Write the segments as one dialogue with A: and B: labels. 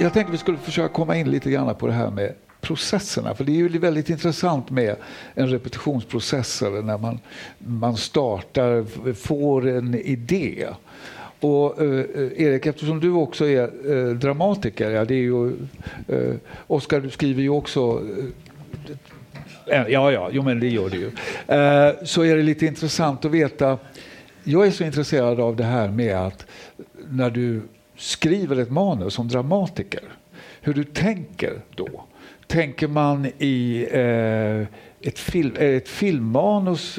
A: jag tänkte vi skulle försöka komma in lite grann på det här med processerna. För det är ju väldigt intressant med en repetitionsprocess eller när man, man startar, får en idé. Och eh, Erik, eftersom du också är eh, dramatiker, ja, det är ju, eh, Oskar du skriver ju också eh, eh Ja, ja, jo, men det gör du ju. Eh, så är det lite intressant att veta. Jag är så intresserad av det här med att när du skriver ett manus som dramatiker, hur du tänker då. Tänker man i eh, ett, film, ett filmmanus,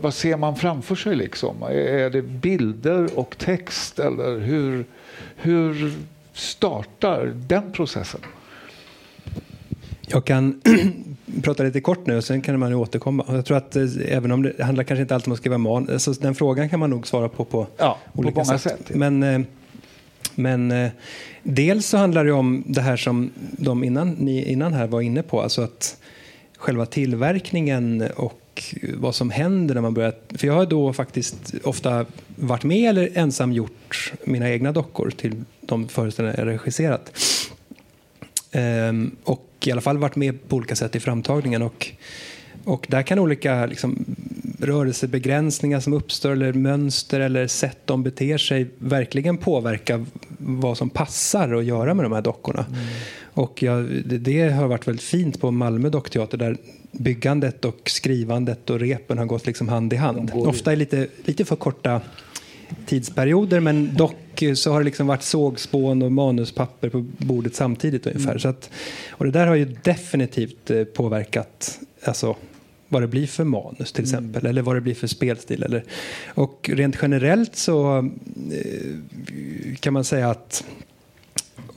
A: vad ser man framför sig? Liksom? Är det bilder och text eller hur, hur startar den processen?
B: Jag kan prata lite kort nu och sen kan man återkomma. Jag tror att eh, även om det handlar kanske inte alltid om att skriva manus, alltså den frågan kan man nog svara på på
A: ja,
B: olika
A: på
B: sätt.
A: sätt.
B: Men, eh, men eh, dels så handlar det om det här som de innan, ni innan här var inne på, alltså att själva tillverkningen och vad som händer när man börjar... För jag har då faktiskt ofta varit med eller ensam gjort mina egna dockor till de föreställningar jag regisserat. Ehm, och i alla fall varit med på olika sätt i framtagningen. Och, och där kan olika liksom, rörelsebegränsningar som uppstår eller mönster eller sätt de beter sig verkligen påverka vad som passar att göra med de här dockorna. Mm. Och jag, det, det, har varit väldigt fint på Malmö dockteater där byggandet och skrivandet och repen har gått liksom hand i hand. Ofta i lite, lite för korta tidsperioder men dock så har det liksom varit sågspån och manuspapper på bordet samtidigt ungefär. Mm. Så att, och det där har ju definitivt eh, påverkat alltså, vad det blir för manus till mm. exempel eller vad det blir för spelstil. Eller, och rent generellt så eh, kan man säga att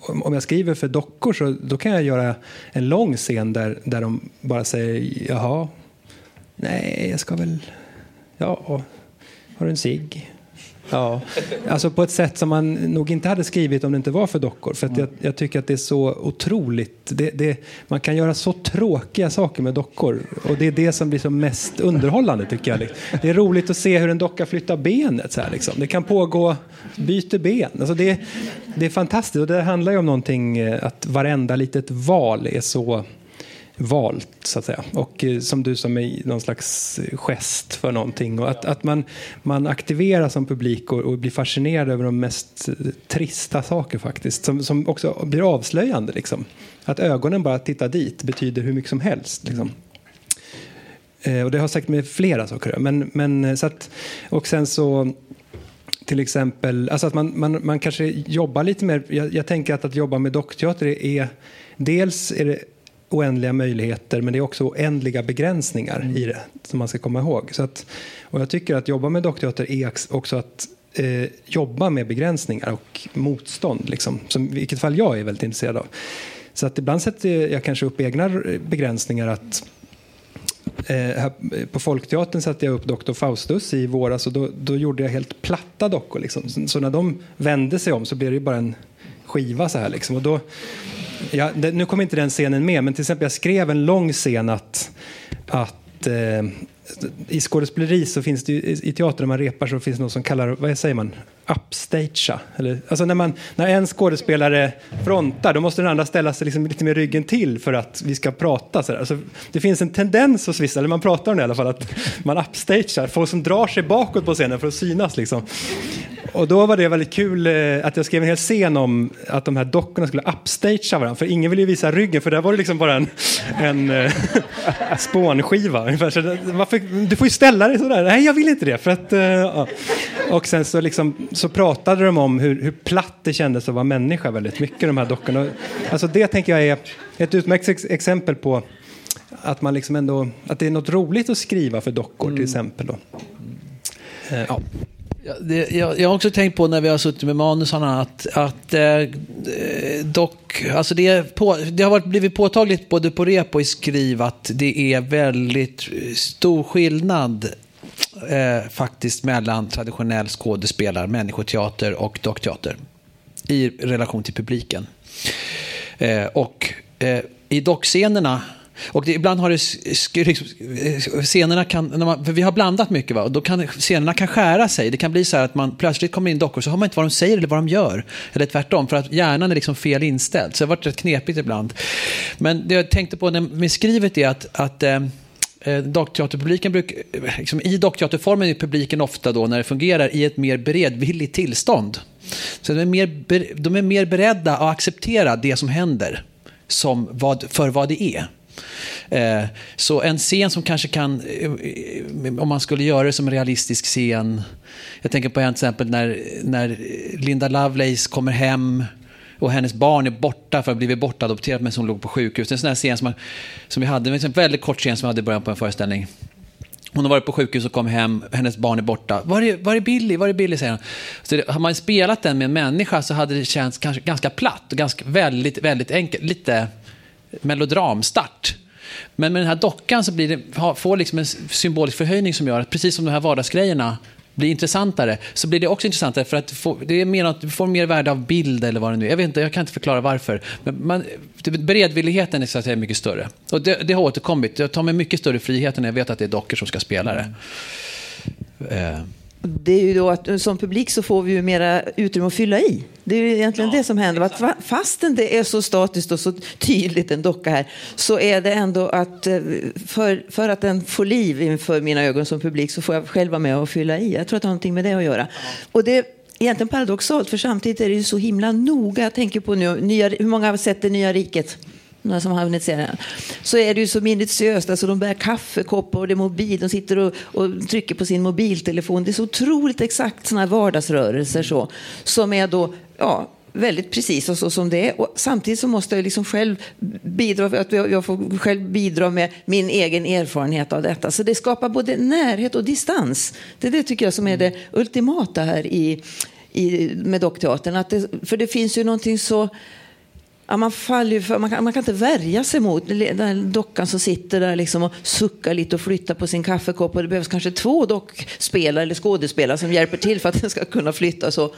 B: om jag skriver för dockor så då kan jag göra en lång scen där, där de bara säger jaha, nej jag ska väl, ja, har du en cigg? Ja, alltså på ett sätt som man nog inte hade skrivit om det inte var för dockor. För jag, jag, tycker att det är så otroligt. Det, det, man kan göra så tråkiga saker med dockor. Och det är det som blir som mest underhållande tycker jag. Det är roligt att se hur en docka flyttar benet. Så här, liksom. Det kan pågå, byter ben. Alltså det, det är fantastiskt. Och det handlar ju om någonting, eh, att varenda litet val är så valt, så att säga. Och eh, som du som är någon slags eh, gest för någonting. Och att, att man, man aktiveras som publik och, och blir fascinerad över de mest eh, trista saker faktiskt. Som, som också blir avslöjande. Liksom. Att ögonen bara tittar dit betyder hur mycket som helst. Liksom. Eh, och det har säkert med flera saker men, men så att, Och sen så till exempel, alltså att man, man, man kanske jobbar lite mer, jag, jag tänker att att jobba med dockteater är, dels är det oändliga möjligheter men det är också oändliga begränsningar mm. i det som man ska komma ihåg. Så att, och jag tycker att jobba med dockteater är också att eh, jobba med begränsningar och motstånd, liksom, som, i vilket fall jag är väldigt intresserad av. Så att ibland sätter jag kanske upp egna begränsningar. att Eh, på Folkteatern satte jag upp Dr. Faustus i våras och då, då gjorde jag helt platta dockor. Liksom. Så, så, när de vände sig om så blev det bara en skiva så här. Liksom. Och då, ja, det, nu kommer inte den scenen med, men till exempel jag skrev en lång scen att, att eh, i skådespeleri så finns det ju, i teater när man repar så finns det något som kallar, vad säger man, upstagea. Eller, alltså när, man, när en skådespelare frontar då måste den andra ställa sig liksom lite med ryggen till för att vi ska prata. Så alltså, det finns en tendens hos vissa, eller man pratar om det i alla fall, att man upstagear, folk som drar sig bakåt på scenen för att synas. Liksom. Och då var det väldigt kul eh, att jag skrev en hel scen om att de här dockorna skulle upstagea varandra. För ingen ville ju visa ryggen för där var det liksom bara en, en äh, spånskiva. Varför, du får ju ställa dig sådär. Nej, jag vill inte det. För att, äh, ja. Och sen så, liksom, så pratade de om hur, hur platt det kändes att vara människa väldigt mycket, de här dockorna. Alltså det tänker jag är ett utmärkt exempel på att, man liksom ändå, att det är något roligt att skriva för dockor till mm. exempel. Då.
C: Ja. Det, jag, jag, har också tänkt på när vi har suttit med manusarna att, att eh, dock, alltså det, på, det har varit, blivit påtagligt både på rep och i skriv att det är väldigt stor skillnad eh, faktiskt mellan traditionell skådespelar, människoteater och dockteater i relation till publiken. Eh, och eh, i dockscenerna och det, ibland har det liksom, eh, scenerna kan, när man, för vi har blandat mycket va, och då kan scenerna kan skära sig. Det kan bli så här att man plötsligt kommer in dockor så har man inte vad de säger eller vad de gör. Eller tvärtom, för att hjärnan är liksom fel inställd. Så det har varit rätt knepigt ibland. Men det jag tänkte på med skrivet är att, att eh, eh dockteaterpubliken bruk, eh, liksom, I dockteaterformen är publiken ofta då, när det fungerar, i ett mer beredvilligt tillstånd. Så de är, mer, de är mer beredda att acceptera det som händer som vad, för vad det är. Eh, så en scen som kanske kan, eh, om man skulle göra det som en realistisk scen. Jag tänker på en till exempel när, när Linda Lovelace kommer hem och hennes barn är borta för att ha blivit bortadopterat medan hon låg på sjukhus. En sån här scen som, man, som vi hade, en väldigt kort scen som vi hade i början på en föreställning. Hon har varit på sjukhus och kom hem, hennes barn är borta. Var är, var är Billy? Var är Billy? säger han. Så det, har man spelat den med en människa så hade det känts kanske ganska platt och ganska väldigt, väldigt enkelt. Lite melodramstart. Men med den här dockan så blir det, får liksom en symbolisk förhöjning som gör att precis som de här vardagsgrejerna blir intressantare, så blir det också intressantare för att få, det är mer att du får mer värde av bild eller vad det nu är. Jag vet inte, jag kan inte förklara varför. Men man, beredvilligheten är så att säga mycket större. Och det, det har återkommit. Jag tar mig mycket större frihet när jag vet att det är dockor som ska spela det.
D: Mm. Eh det är ju då att som publik så får vi ju mera utrymme att fylla i. Det är ju egentligen ja. det som händer. Att fastän det är så statiskt och så tydligt en docka här så är det ändå att eh, för, för att den får liv inför mina ögon som publik så får jag själv vara med och fylla i. Jag tror att det har någonting med det att göra. Och det är egentligen paradoxalt för samtidigt är det ju så himla noga. Jag tänker på nu, nya, hur många har sett det nya riket? Några som har hunnit se den, så är det ju så minutiöst. Alltså de bär kaffekoppar och det är mobil. De sitter och, och, trycker på sin mobiltelefon. Det är så otroligt exakt sådana vardagsrörelser så, som är då, ja, väldigt precis och så som det är. Och samtidigt så måste jag liksom själv bidra, att jag får själv bidra med min egen erfarenhet av detta. Så det skapar både närhet och distans. Det är det tycker jag som är det ultimata här i, i, med dockteatern. Att det, för det finns ju någonting så Ja, man, faller för, man, kan, man kan inte värja sig mot den dockan som sitter där liksom och suckar lite och flyttar på sin kaffekopp. Och det behövs kanske två dockspelare eller skådespelare som hjälper till för att den ska kunna flytta. Så.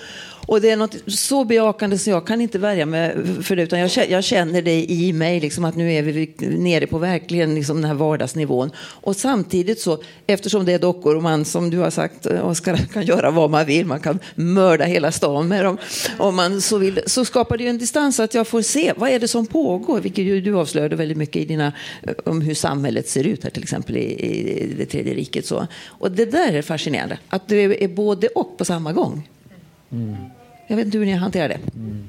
D: Och det är något så bejakande så jag kan inte värja mig för det. Utan jag, känner det i mig, liksom, att nu är vi nere på verkligen liksom, den här vardagsnivån. Och samtidigt så, eftersom det är dockor och man som du har sagt, eh, Oskar, kan göra vad man vill. Man kan mörda hela stan med dem. Om man så vill. Så skapar det ju en distans så att jag får se vad är det som pågår. Vilket ju du avslöjade väldigt mycket i dina, om hur samhället ser ut här till exempel i, i det tredje riket. Så. Och det där är fascinerande. Att det är både och på samma gång. Mm. Jag vet inte hur ni hanterar det. Mm.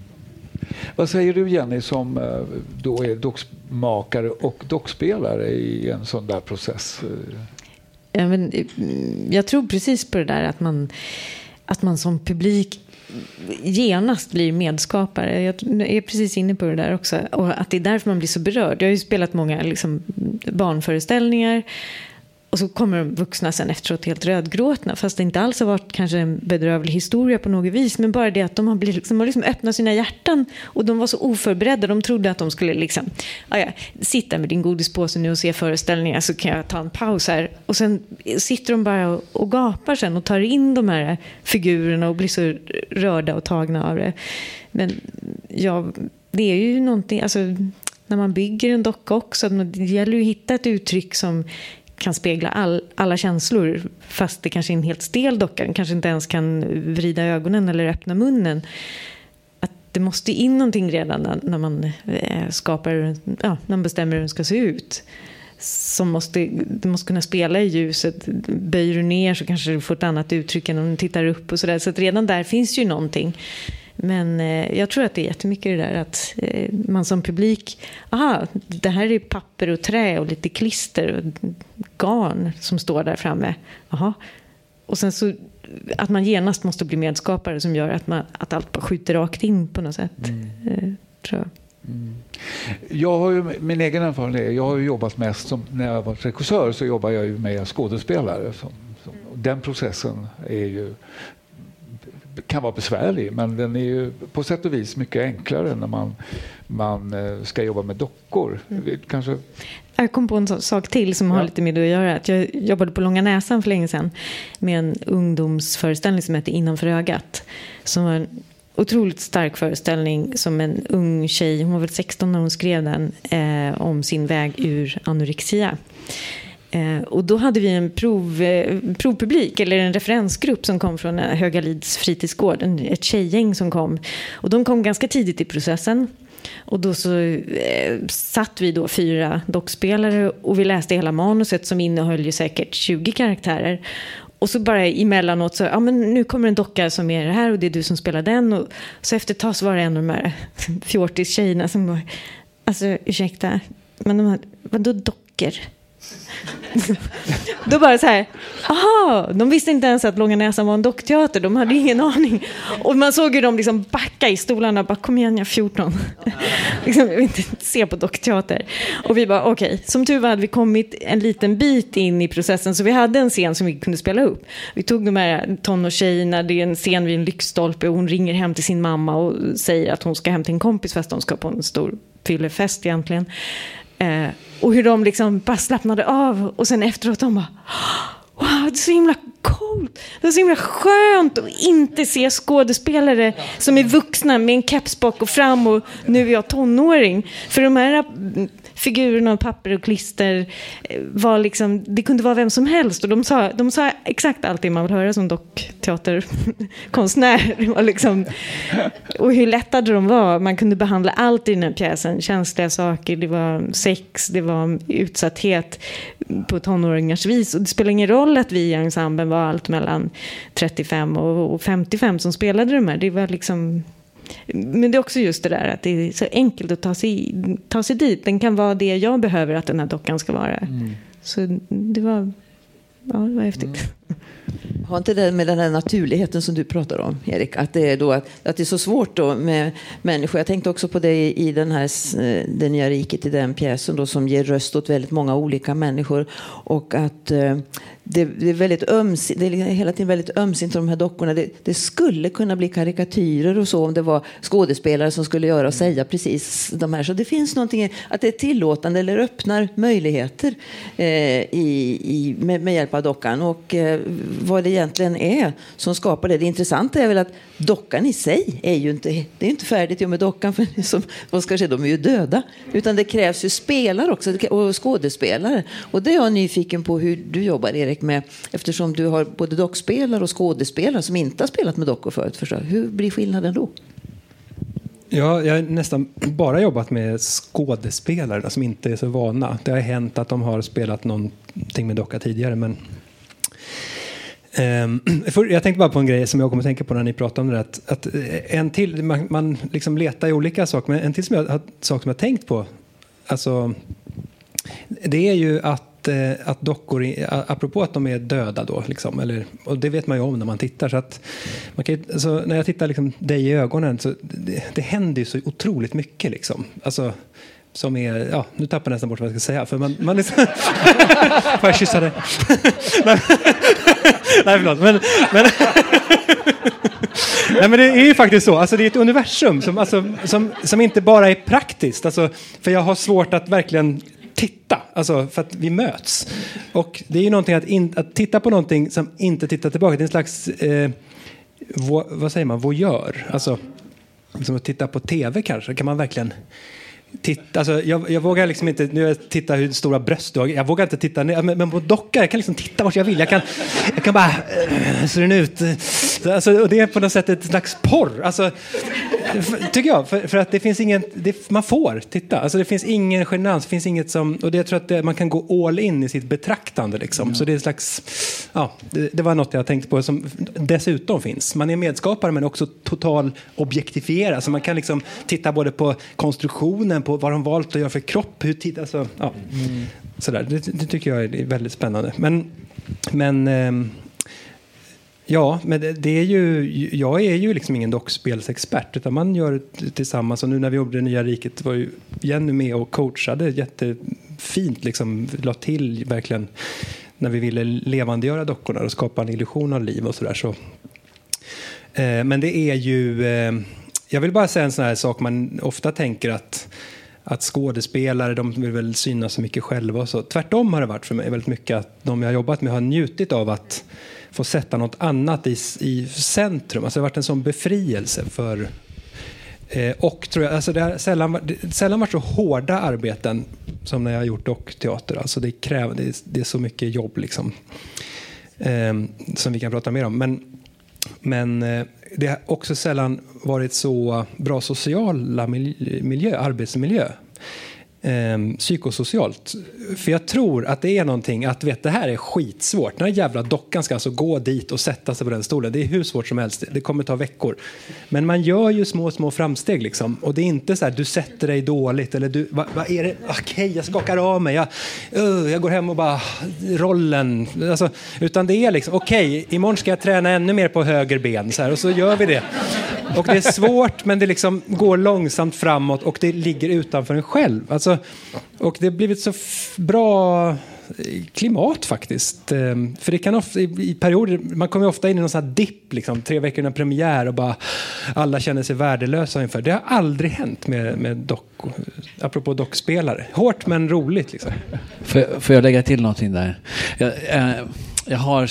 A: Vad säger du Jenny som eh, då är dockmakare och dockspelare i en sån där process?
E: Mm, jag tror precis på det där att man, att man som publik genast blir medskapare. Jag är precis inne på det där också. Och att det är därför man blir så berörd. Jag har ju spelat många liksom, barnföreställningar och så kommer de vuxna sen efteråt helt rödgråtna. Fast det inte alls har varit kanske en bedrövlig historia på något vis. Men bara det att de har, blivit, liksom, de har liksom öppnat sina hjärtan. Och de var så oförberedda. De trodde att de skulle liksom, ah, ja, sitta med din godispåse nu och se föreställningar så kan jag ta en paus här. Och sen sitter de bara och, och gapar sen och tar in de här figurerna och blir så rörda och tagna av det. Men ja, det är ju någonting, alltså när man bygger en docka också, det gäller ju att hitta ett uttryck som kan spegla all, alla känslor fast det kanske är en helt stel docka. Den kanske inte ens kan vrida ögonen eller öppna munnen. Att det måste in någonting redan när, när man eh, skapar, ja, när man bestämmer hur den ska se ut. Som måste, du måste kunna spela i ljuset. Böjer du ner så kanske du får ett annat uttryck än om du tittar upp. och Så, där. så att redan där finns ju någonting. Men eh, jag tror att det är jättemycket det där att eh, man som publik, aha, det här är papper och trä och lite klister och garn som står där framme. Aha. Och sen så att man genast måste bli medskapare som gör att, man, att allt bara skjuter rakt in på något sätt. Mm. Eh, tror jag. Mm.
A: Jag har ju min egen erfarenhet. Jag har jobbat mest som, när jag var regissör så jobbar jag ju med skådespelare. Som, som, den processen är ju kan vara besvärlig men den är ju på sätt och vis mycket enklare när man, man eh, ska jobba med dockor. Mm. Kanske...
E: Jag kom på en sak till som ja. har lite med det att göra. Att jag jobbade på Långa Näsan för länge sedan med en ungdomsföreställning som hette Innanför ögat. Som var en otroligt stark föreställning som en ung tjej, hon var väl 16 när hon skrev den, eh, om sin väg ur anorexia. Eh, och då hade vi en prov, eh, provpublik, eller en referensgrupp som kom från eh, Högalids fritidsgård, en, ett tjejgäng som kom. Och de kom ganska tidigt i processen. Och då så eh, satt vi då fyra dockspelare och vi läste hela manuset som innehöll ju säkert 20 karaktärer. Och så bara emellanåt så, ja men nu kommer en docka som är det här och det är du som spelar den. Och så efter ett tag så var det en av de här fjortis-tjejerna som var, alltså ursäkta, men de här, vadå dockor? Då bara så här, aha, de visste inte ens att Långa Näsan var en dockteater, de hade ingen aning. Och man såg ju dem liksom backa i stolarna, bara kom igen jag är 14. liksom, jag vill inte se på dockteater. Och vi bara okej, okay. som tur var hade vi kommit en liten bit in i processen så vi hade en scen som vi kunde spela upp. Vi tog de här tonårstjejerna, det är en scen vid en lyktstolpe och hon ringer hem till sin mamma och säger att hon ska hem till en kompis fast de ska på en stor fyllefest egentligen. Eh, och hur de liksom bara slappnade av och sen efteråt de bara Wow, det är så himla coolt. Det är så himla skönt att inte se skådespelare som är vuxna med en keps bak och fram och nu är jag tonåring. För de här figurerna av papper och klister eh, var liksom, det kunde vara vem som helst. Och de sa, de sa exakt allt det man vill höra som dockteaterkonstnär. liksom, och hur lättade de var. Man kunde behandla allt i den här pjäsen. Känsliga saker, det var sex, det var utsatthet på tonåringars vis. Och det spelar ingen roll att vi i ensemblen var allt mellan 35 och 55 som spelade de här. Det var liksom men det är också just det där att det är så enkelt att ta sig, ta sig dit. Den kan vara det jag behöver att den här dockan ska vara. Mm. Så det var, ja, det var häftigt. Mm.
D: Har inte det med den här naturligheten som du pratar om, Erik? Att det är, då, att, att det är så svårt då med människor. Jag tänkte också på det i den här eh, Det nya riket, i den pjäsen då, som ger röst åt väldigt många olika människor. Och att eh, det, det, är väldigt öms, det är liksom hela tiden väldigt ömsint de här dockorna. Det, det, skulle kunna bli karikatyrer och så om det var skådespelare som skulle göra och säga precis de här. Så det finns någonting, att det är tillåtande eller öppnar möjligheter eh, i, i, med, med, hjälp av dockan. Och eh, vad det egentligen är som skapar det. Det intressanta är väl att dockan i sig är ju inte, det är inte färdigt med dockan, för som Oskar säger, de är ju döda. Utan det krävs ju spelare också, och skådespelare. Och det är jag nyfiken på hur du jobbar, Erik, med, eftersom du har både dockspelare och skådespelare som inte har spelat med dockor förut. Förstår. Hur blir skillnaden då?
B: Ja, jag har nästan bara jobbat med skådespelare som inte är så vana. Det har hänt att de har spelat någonting med docka tidigare, men jag tänkte bara på en grej som jag kommer att tänka på när ni pratar om det. Att, att eh, en till, man, man liksom letar i olika saker, men en till som jag, sak som jag tänkt på. Alltså, det är ju att, eh, att dockor, apropå att de är döda då, liksom, eller, och det vet man ju om när man tittar. Så att man kan, alltså, när jag tittar liksom dig i ögonen så det, det händer ju så otroligt mycket. Liksom. Alltså, som är, ja, nu tappar jag nästan bort vad jag ska säga. För man, man liksom, får jag kyssa dig? Nej, förlåt. Men, men, Nej, men det är ju faktiskt så. Alltså, det är ett universum som, alltså, som, som inte bara är praktiskt. Alltså, för jag har svårt att verkligen titta, alltså för att vi möts. Och det är ju någonting att, in, att titta på någonting som inte tittar tillbaka. Det är en slags, eh, vo, vad säger man, voyeur. Alltså, som att titta på tv kanske. Kan man verkligen Titta, alltså, jag, jag, vågar liksom inte nu titta hur stora bröst du har. Jag vågar inte titta ner, men, men på dockor jag kan liksom titta vart jag vill. Jag kan, jag kan bara, äh, ser den ut? Alltså, och det är på något sätt ett slags porr. Alltså, tycker jag. För, för, att det finns ingen, det, man får titta. Alltså, det finns ingen genans. finns inget som, och det, jag tror att det, man kan gå all in i sitt betraktande. Liksom. Mm. Så det är en slags, ja, det, det, var något jag tänkte på som dessutom finns. Man är medskapare men också total objektifierad. Så man kan liksom titta både på konstruktionen, på vad de valt att göra för kropp. Hur, alltså, ja, mm. sådär. Det, det, tycker jag är väldigt spännande. Men, men ähm, Ja, men det, det, är ju, jag är ju liksom ingen dockspelsexpert utan man gör det tillsammans. Och nu när vi gjorde Det nya riket var ju Jenny med och coachade jättefint. Liksom, la till verkligen när vi ville levandegöra dockorna och skapa en illusion av liv och sådär. Så. Eh, men det är ju, eh, jag vill bara säga en sån här sak man ofta tänker att att skådespelare de vill väl synas så mycket själva. Och så. Tvärtom har det varit för mig väldigt mycket att de jag har jobbat med har njutit av att få sätta något annat i, i centrum. Alltså det har varit en sån befrielse för eh, och tror jag, alltså det har sällan, det, sällan varit så hårda arbeten som när jag har gjort dockteater. Alltså det, kräver, det, är, det är så mycket jobb liksom. Eh, som vi kan prata mer om. Men, men eh, det har också sällan varit så bra sociala miljö, arbetsmiljö eh, psykosocialt. För jag tror att det är någonting att vet, det här är skitsvårt. Den här jävla dockan ska alltså gå dit och sätta sig på den stolen. Det är hur svårt som helst. Det kommer ta veckor. Men man gör ju små, små framsteg liksom. Och det är inte så här, du sätter dig dåligt eller du, vad, va är det? Okej, okay, jag skakar av mig. Jag, uh, jag går hem och bara, rollen. Alltså, utan det är liksom, okej, okay, imorgon ska jag träna ännu mer på höger ben. Så här, och så gör vi det. Och det är svårt, men det liksom går långsamt framåt och det ligger utanför en själv. Alltså, och det har blivit så bra eh, klimat faktiskt. Ehm, för det kan ofta, i perioder, man kommer ofta in i någon sån här dipp, liksom, tre veckor innan premiär och bara alla känner sig värdelösa ungefär. Det har aldrig hänt med, med dock, apropå dockspelare. Hårt men roligt liksom.
C: Får, får jag lägga till någonting där? Jag, eh, jag, har,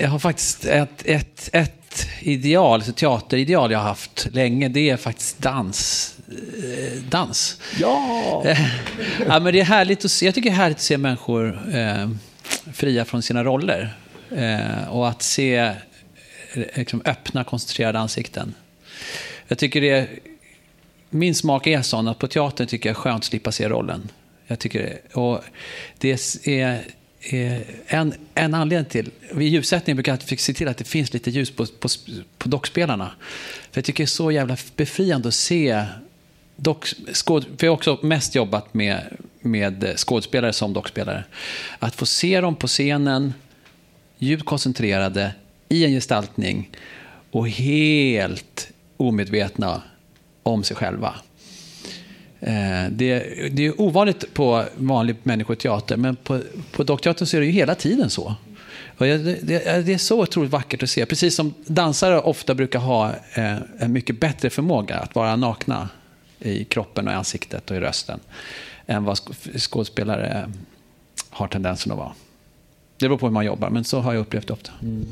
C: jag har faktiskt ett, ett, ett ideal, ett teaterideal jag har haft länge, det är faktiskt dans. Eh, dans.
A: Ja!
C: ja men det är härligt att se, jag tycker det är härligt att se människor eh, fria från sina roller. Eh, och att se eh, liksom, öppna, koncentrerade ansikten. Jag tycker det, min smak är sån att på teatern tycker jag är skönt att slippa se rollen. Jag tycker det, och det är Eh, Eh, en, en anledning till, vid ljussättningen brukar jag alltid se till att det finns lite ljus på, på, på dockspelarna. För jag tycker det är så jävla befriande att se dock, skåd, för jag har också mest jobbat med, med skådespelare som dockspelare. Att få se dem på scenen, djupt koncentrerade, i en gestaltning och helt omedvetna om sig själva. Eh, det, det är ovanligt på vanlig människoteater, men på, på dockteatern så är det ju hela tiden så. Och det, det, det, är så otroligt vackert att se. Precis som dansare ofta brukar ha eh, en mycket bättre förmåga att vara nakna i kroppen och i ansiktet och i rösten än vad skådespelare eh, har tendensen att vara. Det beror på hur man jobbar, men så har jag upplevt det ofta. Mm.